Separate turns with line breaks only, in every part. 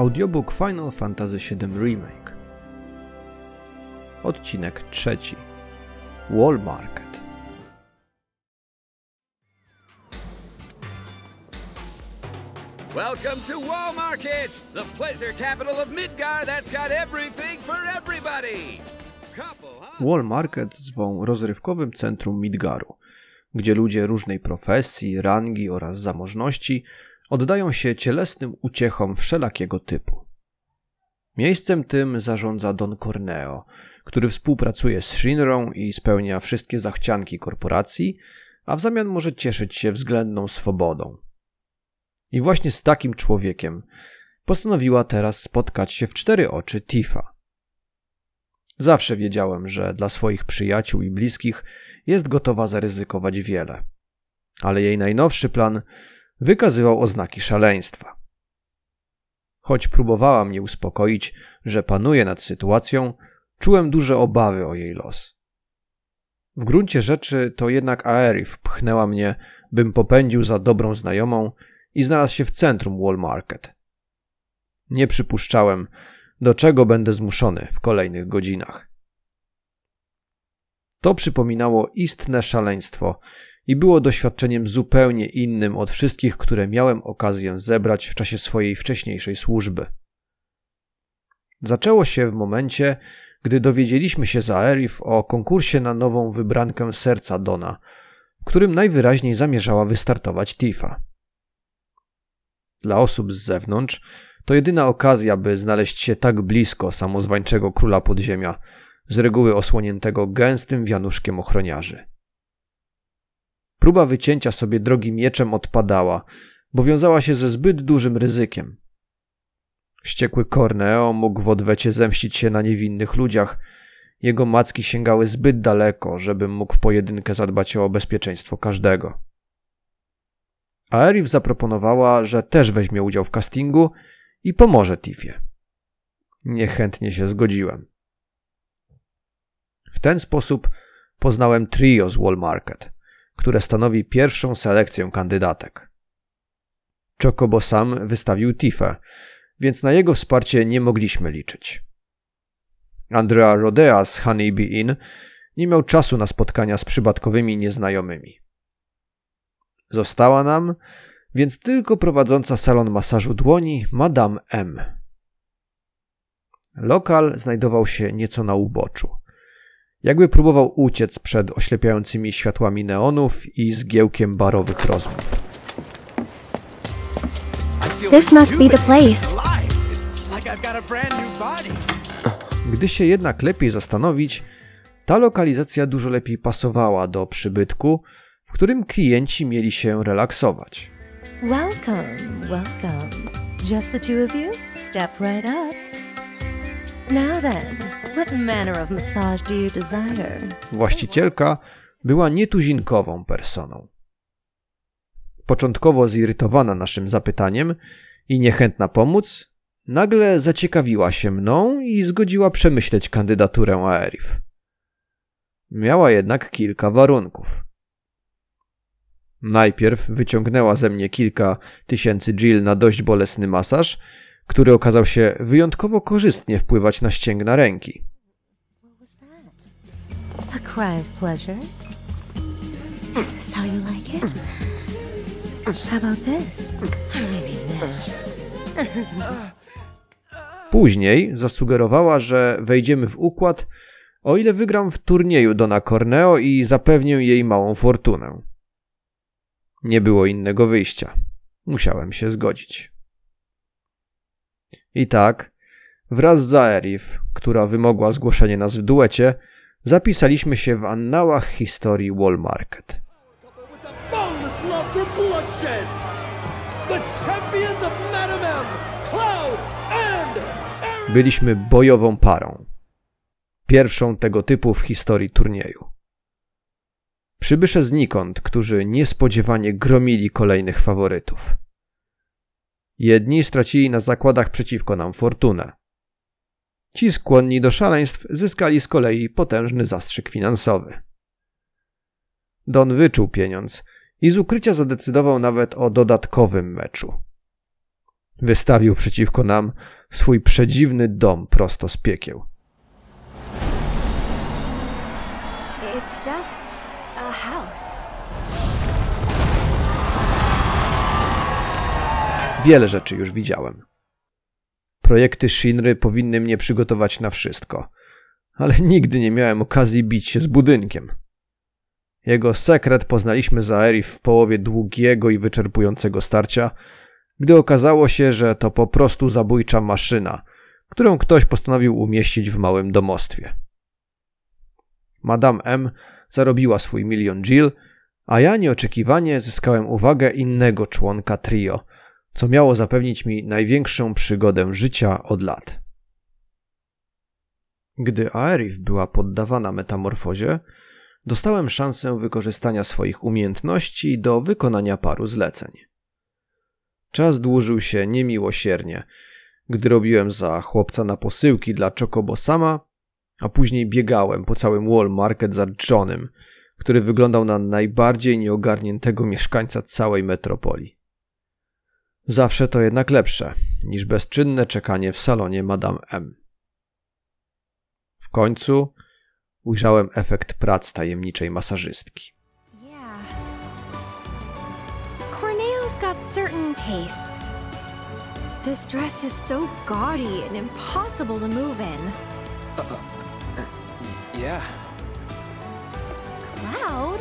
Audiobook Final Fantasy VII Remake. Odcinek trzeci. Wall Market.
Welcome to Wall Market, the pleasure capital of Midgar that's got everything for everybody.
Wall Market zwą rozrywkowym centrum Midgaru, gdzie ludzie różnej profesji, rangi oraz zamożności oddają się cielesnym uciechom wszelakiego typu. Miejscem tym zarządza Don Corneo, który współpracuje z Shinrą i spełnia wszystkie zachcianki korporacji, a w zamian może cieszyć się względną swobodą. I właśnie z takim człowiekiem postanowiła teraz spotkać się w cztery oczy Tifa. Zawsze wiedziałem, że dla swoich przyjaciół i bliskich jest gotowa zaryzykować wiele. Ale jej najnowszy plan wykazywał oznaki szaleństwa. Choć próbowała mnie uspokoić, że panuje nad sytuacją, czułem duże obawy o jej los. W gruncie rzeczy to jednak Aerith pchnęła mnie, bym popędził za dobrą znajomą i znalazł się w centrum Wall Market. Nie przypuszczałem, do czego będę zmuszony w kolejnych godzinach. To przypominało istne szaleństwo i było doświadczeniem zupełnie innym od wszystkich, które miałem okazję zebrać w czasie swojej wcześniejszej służby. Zaczęło się w momencie, gdy dowiedzieliśmy się za Erif o konkursie na nową wybrankę serca Dona, w którym najwyraźniej zamierzała wystartować Tifa. Dla osób z zewnątrz to jedyna okazja, by znaleźć się tak blisko samozwańczego króla podziemia, z reguły osłoniętego gęstym wianuszkiem ochroniarzy. Próba wycięcia sobie drogi mieczem odpadała, bo wiązała się ze zbyt dużym ryzykiem. Wściekły Corneo mógł w odwecie zemścić się na niewinnych ludziach. Jego macki sięgały zbyt daleko, żebym mógł w pojedynkę zadbać o bezpieczeństwo każdego. Aerith zaproponowała, że też weźmie udział w castingu i pomoże Tiffie. Niechętnie się zgodziłem. W ten sposób poznałem trio z Wall Market, które stanowi pierwszą selekcję kandydatek. Chocobo sam wystawił Tiffę, więc na jego wsparcie nie mogliśmy liczyć. Andrea Rodea z Honeybee Inn nie miał czasu na spotkania z przypadkowymi nieznajomymi. Została nam więc tylko prowadząca salon masażu dłoni Madame M. Lokal znajdował się nieco na uboczu. Jakby próbował uciec przed oślepiającymi światłami neonów i zgiełkiem barowych rozmów.
This must be the place.
Gdy się jednak lepiej zastanowić, ta lokalizacja dużo lepiej pasowała do przybytku, w którym klienci mieli się relaksować.
Welcome, welcome. Just the two of you? Step right up. Now then, what manner of massage do you desire?
Właścicielka była nietuzinkową personą. Początkowo zirytowana naszym zapytaniem i niechętna pomóc, nagle zaciekawiła się mną i zgodziła przemyśleć kandydaturę Aerif. Miała jednak kilka warunków. Najpierw wyciągnęła ze mnie kilka tysięcy Jill na dość bolesny masaż, który okazał się wyjątkowo korzystnie wpływać na ścięgna ręki. Później zasugerowała, że wejdziemy w układ, o ile wygram w turnieju Dona Corneo i zapewnię jej małą fortunę. Nie było innego wyjścia. Musiałem się zgodzić. I tak, wraz z Aerif, która wymogła zgłoszenie nas w duecie, zapisaliśmy się w annałach historii Wall Market. Byliśmy bojową parą. Pierwszą tego typu w historii turnieju. Przybysze znikąd, którzy niespodziewanie gromili kolejnych faworytów. Jedni stracili na zakładach przeciwko nam fortunę. Ci skłonni do szaleństw zyskali z kolei potężny zastrzyk finansowy. Don wyczuł pieniądz i z ukrycia zadecydował nawet o dodatkowym meczu. Wystawił przeciwko nam swój przedziwny dom prosto z piekieł.
It's just a house.
Wiele rzeczy już widziałem. Projekty Shinry powinny mnie przygotować na wszystko, ale nigdy nie miałem okazji bić się z budynkiem. Jego sekret poznaliśmy za Erif w połowie długiego i wyczerpującego starcia, gdy okazało się, że to po prostu zabójcza maszyna, którą ktoś postanowił umieścić w małym domostwie. Madame M zarobiła swój milion Jill, a ja nieoczekiwanie zyskałem uwagę innego członka trio, co miało zapewnić mi największą przygodę życia od lat. Gdy Aerith była poddawana metamorfozie, dostałem szansę wykorzystania swoich umiejętności do wykonania paru zleceń. Czas dłużył się niemiłosiernie, gdy robiłem za chłopca na posyłki dla Chocobo sama, a później biegałem po całym Wall Market za Johnem, który wyglądał na najbardziej nieogarniętego mieszkańca całej metropolii. Zawsze to jednak lepsze niż bezczynne czekanie w salonie Madame M. W końcu ujrzałem efekt prac tajemniczej masażystki.
Yeah. Corneo's got certain tastes. This dress is so gaudy and impossible to move in.
Yeah.
Cloud?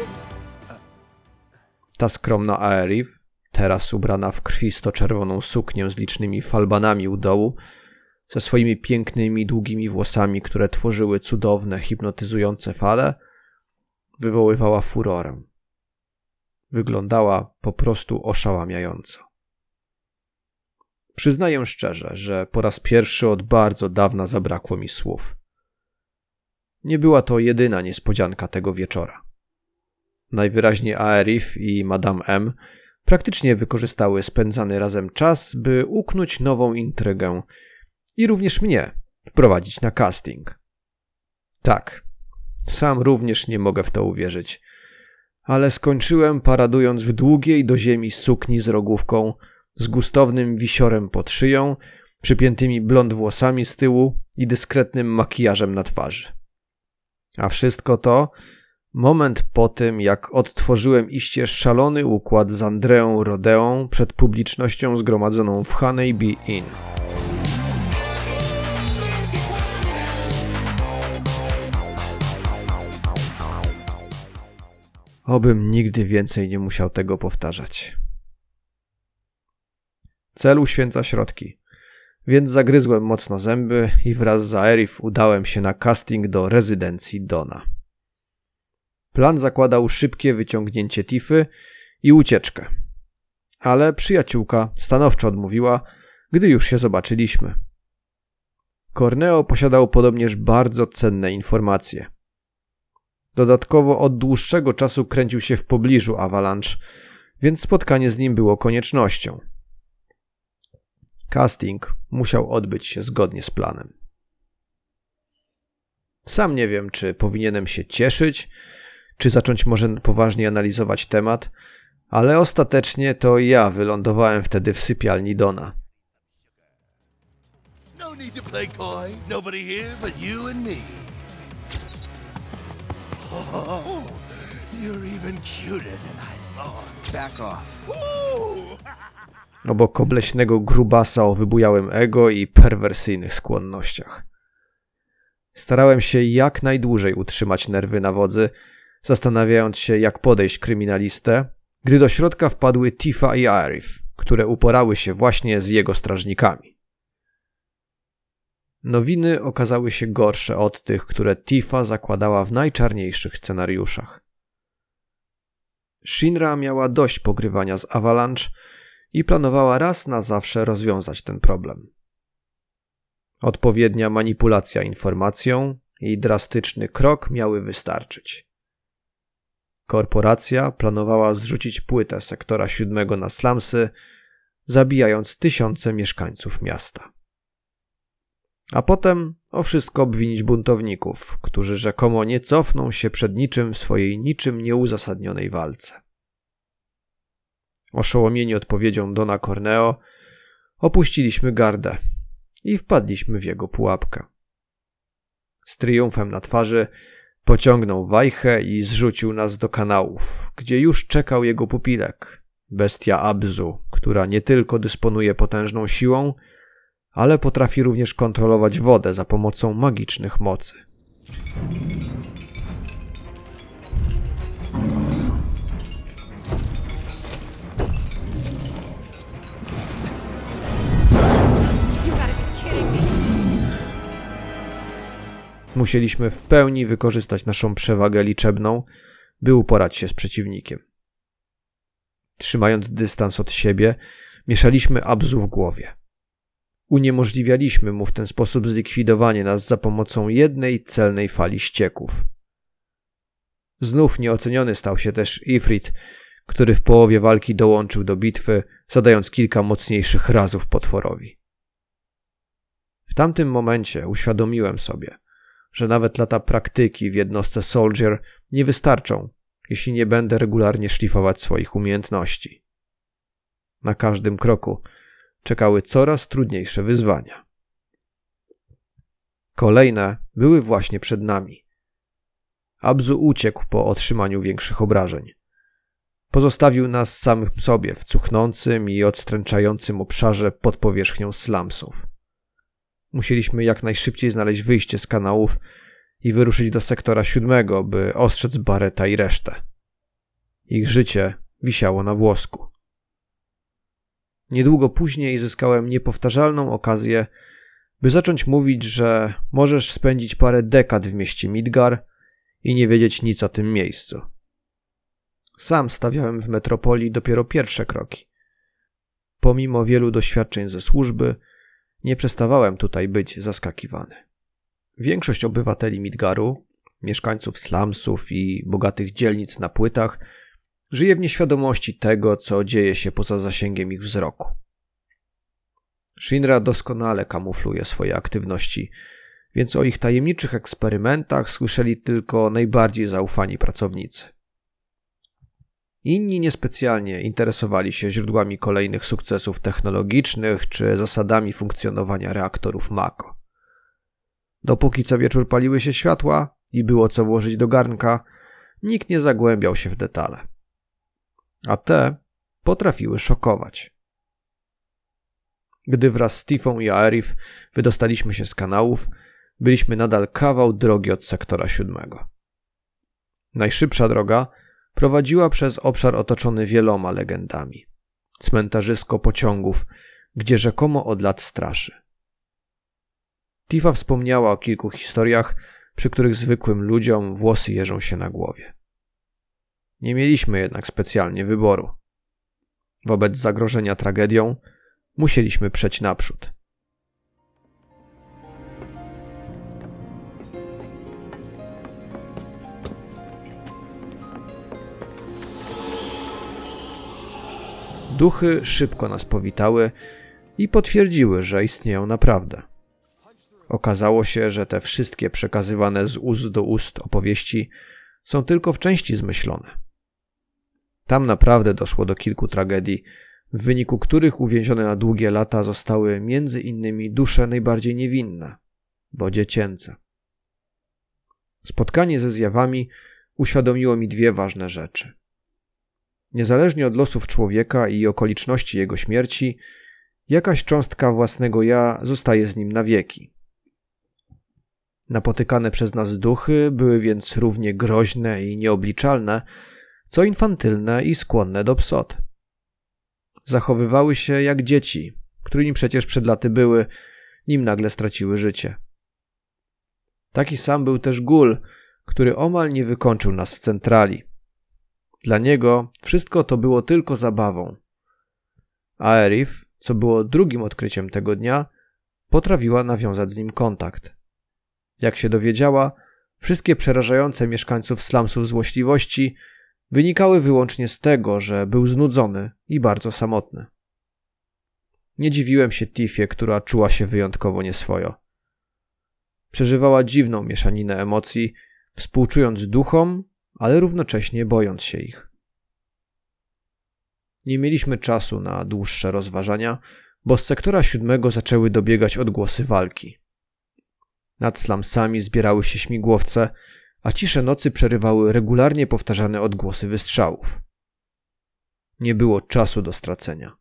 Ta skromna Aerith, teraz ubrana w krwisto-czerwoną suknię z licznymi falbanami u dołu, ze swoimi pięknymi, długimi włosami, które tworzyły cudowne, hipnotyzujące fale, wywoływała furorę. Wyglądała po prostu oszałamiająco. Przyznaję szczerze, że po raz pierwszy od bardzo dawna zabrakło mi słów. Nie była to jedyna niespodzianka tego wieczora. Najwyraźniej Aerith i Madame M praktycznie wykorzystały spędzany razem czas, by uknąć nową intrygę i również mnie wprowadzić na casting. Tak, sam również nie mogę w to uwierzyć, ale skończyłem paradując w długiej do ziemi sukni z rogówką, z gustownym wisiorem pod szyją, przypiętymi blond włosami z tyłu i dyskretnym makijażem na twarzy. A wszystko to moment po tym, jak odtworzyłem iście szalony układ z Andreą Rodeą przed publicznością zgromadzoną w Honeybee Inn. Obym nigdy więcej nie musiał tego powtarzać. Cel uświęca środki, więc zagryzłem mocno zęby i wraz z Aerif udałem się na casting do rezydencji Dona. Plan zakładał szybkie wyciągnięcie Tify i ucieczkę. Ale przyjaciółka stanowczo odmówiła, gdy już się zobaczyliśmy. Corneo posiadał podobnież bardzo cenne informacje. Dodatkowo od dłuższego czasu kręcił się w pobliżu Avalanche, więc spotkanie z nim było koniecznością. Casting musiał odbyć się zgodnie z planem. Sam nie wiem, czy powinienem się cieszyć, czy zacząć może poważnie analizować temat, ale ostatecznie to ja wylądowałem wtedy w sypialni Dona.
No need to play coy. Nobody here but you and me. Oh, you're even cuter than I thought.
Back off.
Ooh.
obok obleśnego grubasa o wybujałym ego i perwersyjnych skłonnościach. Starałem się jak najdłużej utrzymać nerwy na wodzy, zastanawiając się, jak podejść kryminalistę, gdy do środka wpadły Tifa i Arif, które uporały się właśnie z jego strażnikami. Nowiny okazały się gorsze od tych, które Tifa zakładała w najczarniejszych scenariuszach. Shinra miała dość pogrywania z Avalanche i planowała raz na zawsze rozwiązać ten problem. Odpowiednia manipulacja informacją i drastyczny krok miały wystarczyć. Korporacja planowała zrzucić płytę sektora siódmego na slumsy, zabijając tysiące mieszkańców miasta. A potem o wszystko obwinić buntowników, którzy rzekomo nie cofną się przed niczym w swojej niczym nieuzasadnionej walce. Oszołomieni odpowiedzią Dona Corneo, Opuściliśmy gardę i wpadliśmy w jego pułapkę. Z triumfem na twarzy pociągnął wajchę i zrzucił nas do kanałów, gdzie już czekał jego pupilek, bestia Abzu, która nie tylko dysponuje potężną siłą, ale potrafi również kontrolować wodę za pomocą magicznych mocy. Musieliśmy w pełni wykorzystać naszą przewagę liczebną, by uporać się z przeciwnikiem. Trzymając dystans od siebie, mieszaliśmy Abzu w głowie. Uniemożliwialiśmy mu w ten sposób zlikwidowanie nas za pomocą jednej celnej fali ścieków. Znów nieoceniony stał się też Ifrit, który w połowie walki dołączył do bitwy, zadając kilka mocniejszych razów potworowi. W tamtym momencie uświadomiłem sobie, że nawet lata praktyki w jednostce Soldier nie wystarczą, jeśli nie będę regularnie szlifować swoich umiejętności. Na każdym kroku czekały coraz trudniejsze wyzwania. Kolejne były właśnie przed nami. Abzu uciekł po otrzymaniu większych obrażeń. Pozostawił nas samych sobie w cuchnącym i odstręczającym obszarze pod powierzchnią slumsów. Musieliśmy jak najszybciej znaleźć wyjście z kanałów i wyruszyć do sektora siódmego, by ostrzec Bareta i resztę. Ich życie wisiało na włosku. Niedługo później zyskałem niepowtarzalną okazję, by zacząć mówić, że możesz spędzić parę dekad w mieście Midgar i nie wiedzieć nic o tym miejscu. Sam stawiałem w metropolii dopiero pierwsze kroki. Pomimo wielu doświadczeń ze służby, nie przestawałem tutaj być zaskakiwany. Większość obywateli Midgaru, mieszkańców slumsów i bogatych dzielnic na płytach, żyje w nieświadomości tego, co dzieje się poza zasięgiem ich wzroku. Shinra doskonale kamufluje swoje aktywności, więc o ich tajemniczych eksperymentach słyszeli tylko najbardziej zaufani pracownicy. Inni niespecjalnie interesowali się źródłami kolejnych sukcesów technologicznych czy zasadami funkcjonowania reaktorów Mako. Dopóki co wieczór paliły się światła i było co włożyć do garnka, nikt nie zagłębiał się w detale. A te potrafiły szokować. Gdy wraz z Tifą i Aerif wydostaliśmy się z kanałów, byliśmy nadal kawał drogi od sektora siódmego. Najszybsza droga prowadziła przez obszar otoczony wieloma legendami. Cmentarzysko pociągów, gdzie rzekomo od lat straszy. Tifa wspomniała o kilku historiach, przy których zwykłym ludziom włosy jeżą się na głowie. Nie mieliśmy jednak specjalnie wyboru. Wobec zagrożenia tragedią musieliśmy przeć naprzód. Duchy szybko nas powitały i potwierdziły, że istnieją naprawdę. Okazało się, że te wszystkie przekazywane z ust do ust opowieści są tylko w części zmyślone. Tam naprawdę doszło do kilku tragedii, w wyniku których uwięzione na długie lata zostały między innymi dusze najbardziej niewinne, bo dziecięce. Spotkanie ze zjawami uświadomiło mi dwie ważne rzeczy. Niezależnie od losów człowieka i okoliczności jego śmierci, jakaś cząstka własnego ja zostaje z nim na wieki. Napotykane przez nas duchy były więc równie groźne i nieobliczalne, co infantylne i skłonne do psot. Zachowywały się jak dzieci, którymi przecież przed laty były, nim nagle straciły życie. Taki sam był też gól, który omal nie wykończył nas w centrali. Dla niego wszystko to było tylko zabawą. A Erif, co było drugim odkryciem tego dnia, potrafiła nawiązać z nim kontakt. Jak się dowiedziała, wszystkie przerażające mieszkańców slumsów złośliwości wynikały wyłącznie z tego, że był znudzony i bardzo samotny. Nie dziwiłem się Tiffie, która czuła się wyjątkowo nieswojo. Przeżywała dziwną mieszaninę emocji, współczując duchom, ale równocześnie bojąc się ich. Nie mieliśmy czasu na dłuższe rozważania, bo z sektora siódmego zaczęły dobiegać odgłosy walki. Nad slamsami zbierały się śmigłowce, a cisze nocy przerywały regularnie powtarzane odgłosy wystrzałów. Nie było czasu do stracenia.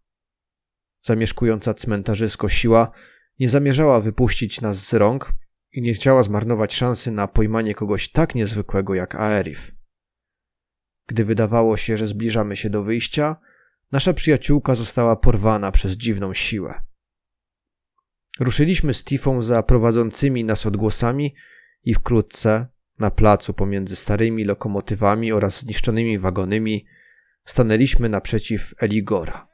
Zamieszkująca cmentarzysko siła nie zamierzała wypuścić nas z rąk i nie chciała zmarnować szansy na pojmanie kogoś tak niezwykłego jak Aerif. Gdy wydawało się, że zbliżamy się do wyjścia, nasza przyjaciółka została porwana przez dziwną siłę. Ruszyliśmy z Tifą za prowadzącymi nas odgłosami i wkrótce, na placu pomiędzy starymi lokomotywami oraz zniszczonymi wagonami, stanęliśmy naprzeciw Eligora.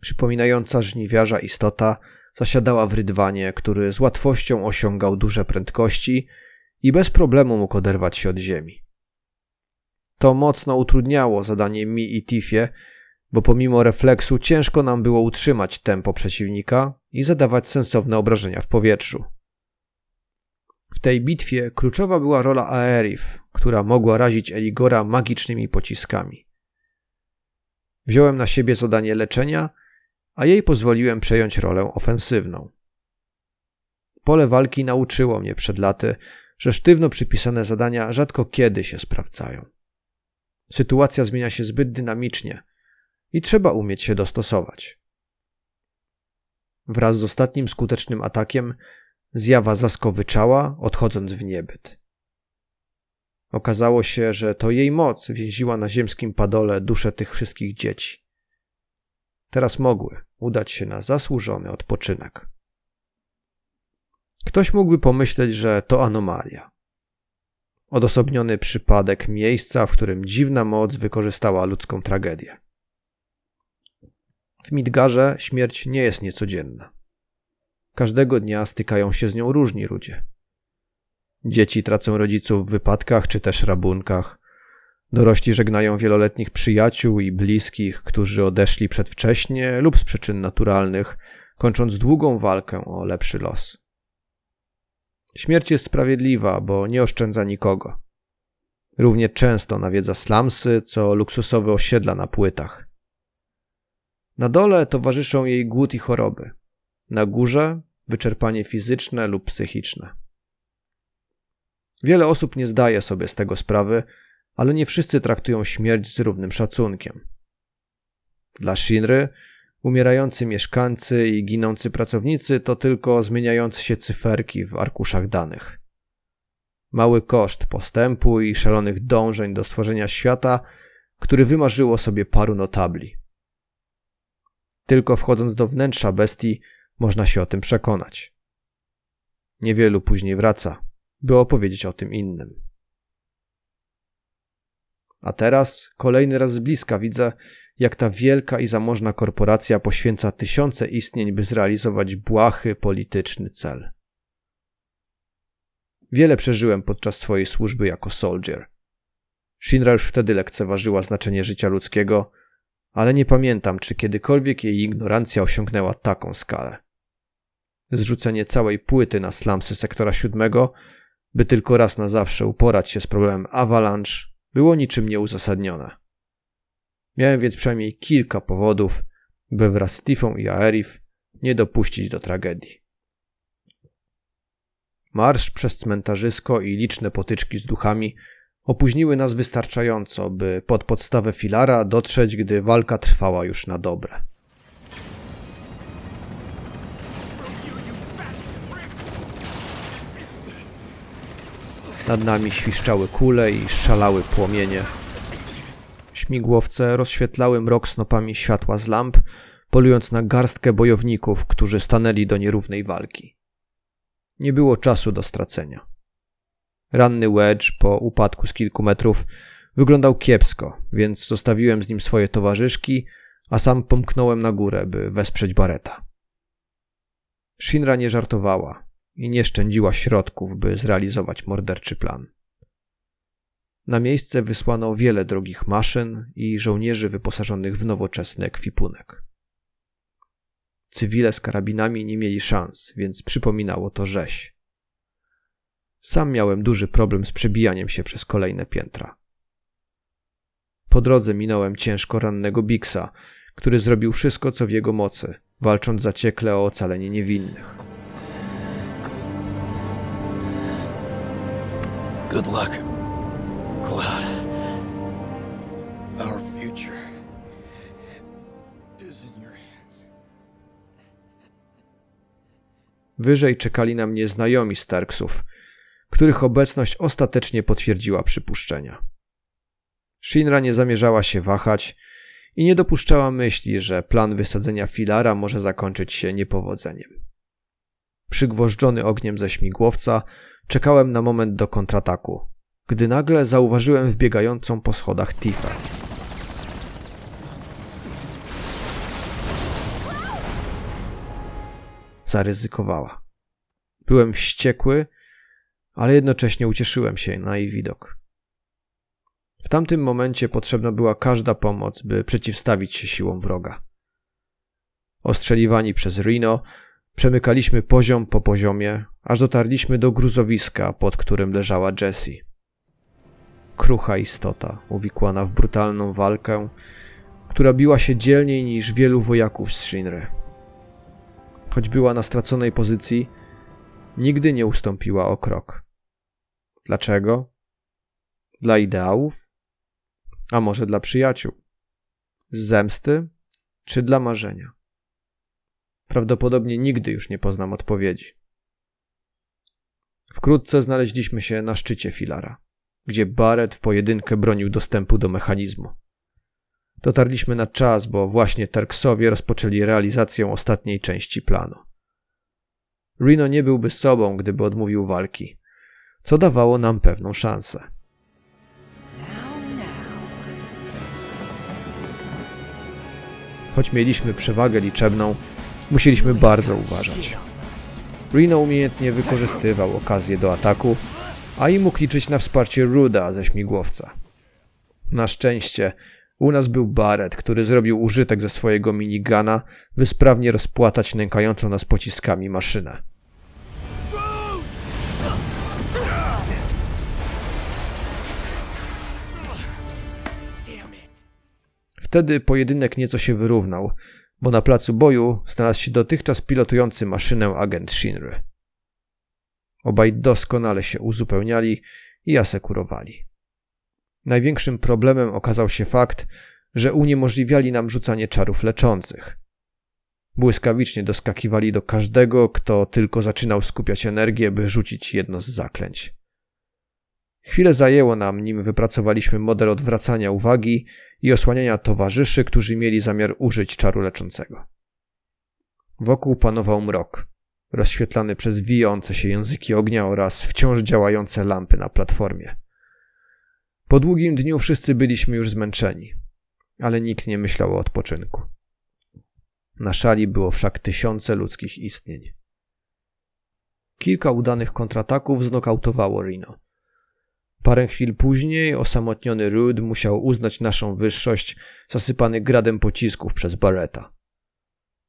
Przypominająca żniwiarza istota zasiadała w rydwanie, który z łatwością osiągał duże prędkości i bez problemu mógł oderwać się od ziemi. To mocno utrudniało zadanie mi i Tifie, bo pomimo refleksu ciężko nam było utrzymać tempo przeciwnika i zadawać sensowne obrażenia w powietrzu. W tej bitwie kluczowa była rola Aerif, która mogła razić Eligora magicznymi pociskami. Wziąłem na siebie zadanie leczenia, a jej pozwoliłem przejąć rolę ofensywną. Pole walki nauczyło mnie przed laty, że sztywno przypisane zadania rzadko kiedy się sprawdzają. Sytuacja zmienia się zbyt dynamicznie i trzeba umieć się dostosować. Wraz z ostatnim skutecznym atakiem zjawa zaskowyczała, odchodząc w niebyt. Okazało się, że to jej moc więziła na ziemskim padole dusze tych wszystkich dzieci. Teraz mogły udać się na zasłużony odpoczynek. Ktoś mógłby pomyśleć, że to anomalia. Odosobniony przypadek miejsca, w którym dziwna moc wykorzystała ludzką tragedię. W Midgarze śmierć nie jest niecodzienna. Każdego dnia stykają się z nią różni ludzie. Dzieci tracą rodziców w wypadkach czy też rabunkach. Dorośli żegnają wieloletnich przyjaciół i bliskich, którzy odeszli przedwcześnie lub z przyczyn naturalnych, kończąc długą walkę o lepszy los. Śmierć jest sprawiedliwa, bo nie oszczędza nikogo. Równie często nawiedza slumsy, co luksusowe osiedla na płytach. Na dole towarzyszą jej głód i choroby. Na górze wyczerpanie fizyczne lub psychiczne. Wiele osób nie zdaje sobie z tego sprawy, ale nie wszyscy traktują śmierć z równym szacunkiem. Dla Shinry umierający mieszkańcy i ginący pracownicy to tylko zmieniające się cyferki w arkuszach danych. Mały koszt postępu i szalonych dążeń do stworzenia świata, który wymarzyło sobie paru notabli. Tylko wchodząc do wnętrza bestii, można się o tym przekonać. Niewielu później wraca, by opowiedzieć o tym innym. A teraz, kolejny raz z bliska widzę, jak ta wielka i zamożna korporacja poświęca tysiące istnień, by zrealizować błahy polityczny cel. Wiele przeżyłem podczas swojej służby jako soldier. Shinra już wtedy lekceważyła znaczenie życia ludzkiego, ale nie pamiętam, czy kiedykolwiek jej ignorancja osiągnęła taką skalę. Zrzucenie całej płyty na slamsy sektora siódmego, by tylko raz na zawsze uporać się z problemem avalanche, było niczym nieuzasadnione. Miałem więc przynajmniej kilka powodów, by wraz z Tifą i Aerif nie dopuścić do tragedii. Marsz przez cmentarzysko i liczne potyczki z duchami opóźniły nas wystarczająco, by pod podstawę filara dotrzeć, gdy walka trwała już na dobre. Nad nami świszczały kule i szalały płomienie. Śmigłowce rozświetlały mrok snopami światła z lamp, polując na garstkę bojowników, którzy stanęli do nierównej walki. Nie było czasu do stracenia. Ranny Wedge po upadku z kilku metrów wyglądał kiepsko, więc zostawiłem z nim swoje towarzyszki, a sam pomknąłem na górę, by wesprzeć Bareta. Shinra nie żartowała i nie szczędziła środków, by zrealizować morderczy plan. Na miejsce wysłano wiele drogich maszyn i żołnierzy wyposażonych w nowoczesny ekwipunek. Cywile z karabinami nie mieli szans, więc przypominało to rzeź. Sam miałem duży problem z przebijaniem się przez kolejne piętra. Po drodze minąłem ciężko rannego Bixa, który zrobił wszystko, co w jego mocy, walcząc zaciekle o ocalenie niewinnych.
Good luck, Cloud. Our future is in your hands.
Wyżej czekali na mnie znajomi Starksów, których obecność ostatecznie potwierdziła przypuszczenia. Shinra nie zamierzała się wahać i nie dopuszczała myśli, że plan wysadzenia filara może zakończyć się niepowodzeniem. Przygwożdżony ogniem ze śmigłowca, czekałem na moment do kontrataku, gdy nagle zauważyłem wbiegającą po schodach Tifę. Zaryzykowała. Byłem wściekły, ale jednocześnie ucieszyłem się na jej widok. W tamtym momencie potrzebna była każda pomoc, by przeciwstawić się siłom wroga. Ostrzeliwani przez Reno, przemykaliśmy poziom po poziomie, aż dotarliśmy do gruzowiska, pod którym leżała Jessie. Krucha istota, uwikłana w brutalną walkę, która biła się dzielniej niż wielu wojaków z Shinry. Choć była na straconej pozycji, nigdy nie ustąpiła o krok. Dlaczego? Dla ideałów? A może dla przyjaciół? Z zemsty czy dla marzenia? Prawdopodobnie nigdy już nie poznam odpowiedzi. Wkrótce znaleźliśmy się na szczycie filara, gdzie Barrett w pojedynkę bronił dostępu do mechanizmu. Dotarliśmy na czas, bo właśnie Tarksowie rozpoczęli realizację ostatniej części planu. Reno nie byłby sobą, gdyby odmówił walki, co dawało nam pewną szansę. Choć mieliśmy przewagę liczebną, musieliśmy bardzo uważać. Reno umiejętnie wykorzystywał okazję do ataku, a i mógł liczyć na wsparcie Ruda ze śmigłowca. Na szczęście u nas był Barrett, który zrobił użytek ze swojego minigana, by sprawnie rozpłatać nękającą nas pociskami maszynę. Wtedy pojedynek nieco się wyrównał, bo na placu boju znalazł się dotychczas pilotujący maszynę agent Shinry. Obaj doskonale się uzupełniali i asekurowali. Największym problemem okazał się fakt, że uniemożliwiali nam rzucanie czarów leczących. Błyskawicznie doskakiwali do każdego, kto tylko zaczynał skupiać energię, by rzucić jedno z zaklęć. Chwilę zajęło nam, nim wypracowaliśmy model odwracania uwagi i osłaniania towarzyszy, którzy mieli zamiar użyć czaru leczącego. Wokół panował mrok, rozświetlany przez wijące się języki ognia oraz wciąż działające lampy na platformie. Po długim dniu wszyscy byliśmy już zmęczeni, ale nikt nie myślał o odpoczynku. Na szali było wszak tysiące ludzkich istnień. Kilka udanych kontrataków znokautowało Rino. Parę chwil później osamotniony Rude musiał uznać naszą wyższość, zasypany gradem pocisków przez Barretta.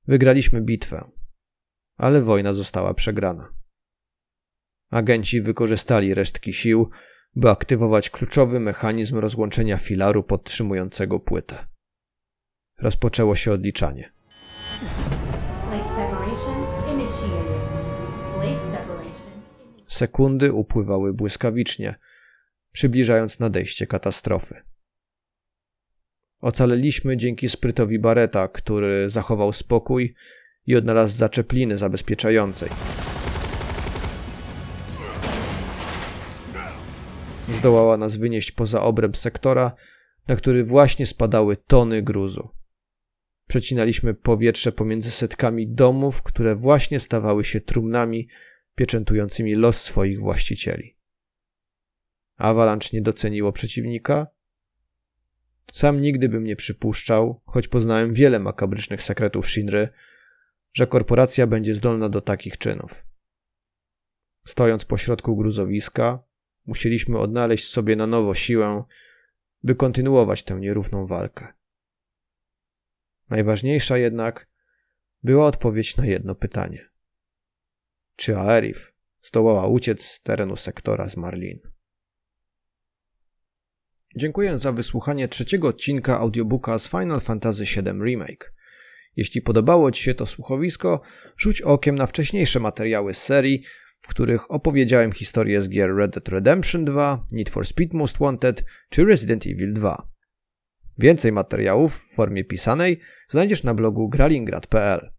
Wygraliśmy bitwę, ale wojna została przegrana. Agenci wykorzystali resztki sił, by aktywować kluczowy mechanizm rozłączenia filaru podtrzymującego płytę. Rozpoczęło się odliczanie. Sekundy upływały błyskawicznie, przybliżając nadejście katastrofy. Ocaleliśmy dzięki sprytowi Bareta, który zachował spokój i odnalazł zaczepliny zabezpieczającej. Zdołała nas wynieść poza obręb sektora, na który właśnie spadały tony gruzu. Przecinaliśmy powietrze pomiędzy setkami domów, które właśnie stawały się trumnami pieczętującymi los swoich właścicieli. Avalanche nie doceniło przeciwnika? Sam nigdy bym nie przypuszczał, choć poznałem wiele makabrycznych sekretów Shinry, że korporacja będzie zdolna do takich czynów. Stojąc pośrodku gruzowiska, musieliśmy odnaleźć sobie na nowo siłę, by kontynuować tę nierówną walkę. Najważniejsza jednak była odpowiedź na jedno pytanie. Czy Aerith zdołała uciec z terenu sektora z Marlin? Dziękuję za wysłuchanie trzeciego odcinka audiobooka z Final Fantasy VII Remake. Jeśli podobało Ci się to słuchowisko, rzuć okiem na wcześniejsze materiały z serii, w których opowiedziałem historię z gier Red Dead Redemption 2, Need for Speed Most Wanted czy Resident Evil 2. Więcej materiałów w formie pisanej znajdziesz na blogu gralingrad.pl.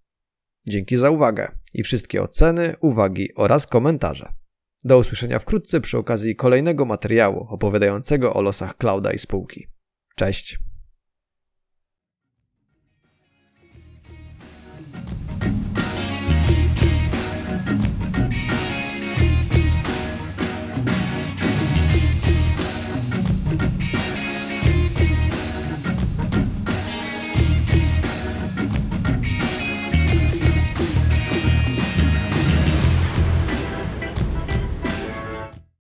Dzięki za uwagę i wszystkie oceny, uwagi oraz komentarze. Do usłyszenia wkrótce przy okazji kolejnego materiału opowiadającego o losach Clouda i spółki. Cześć!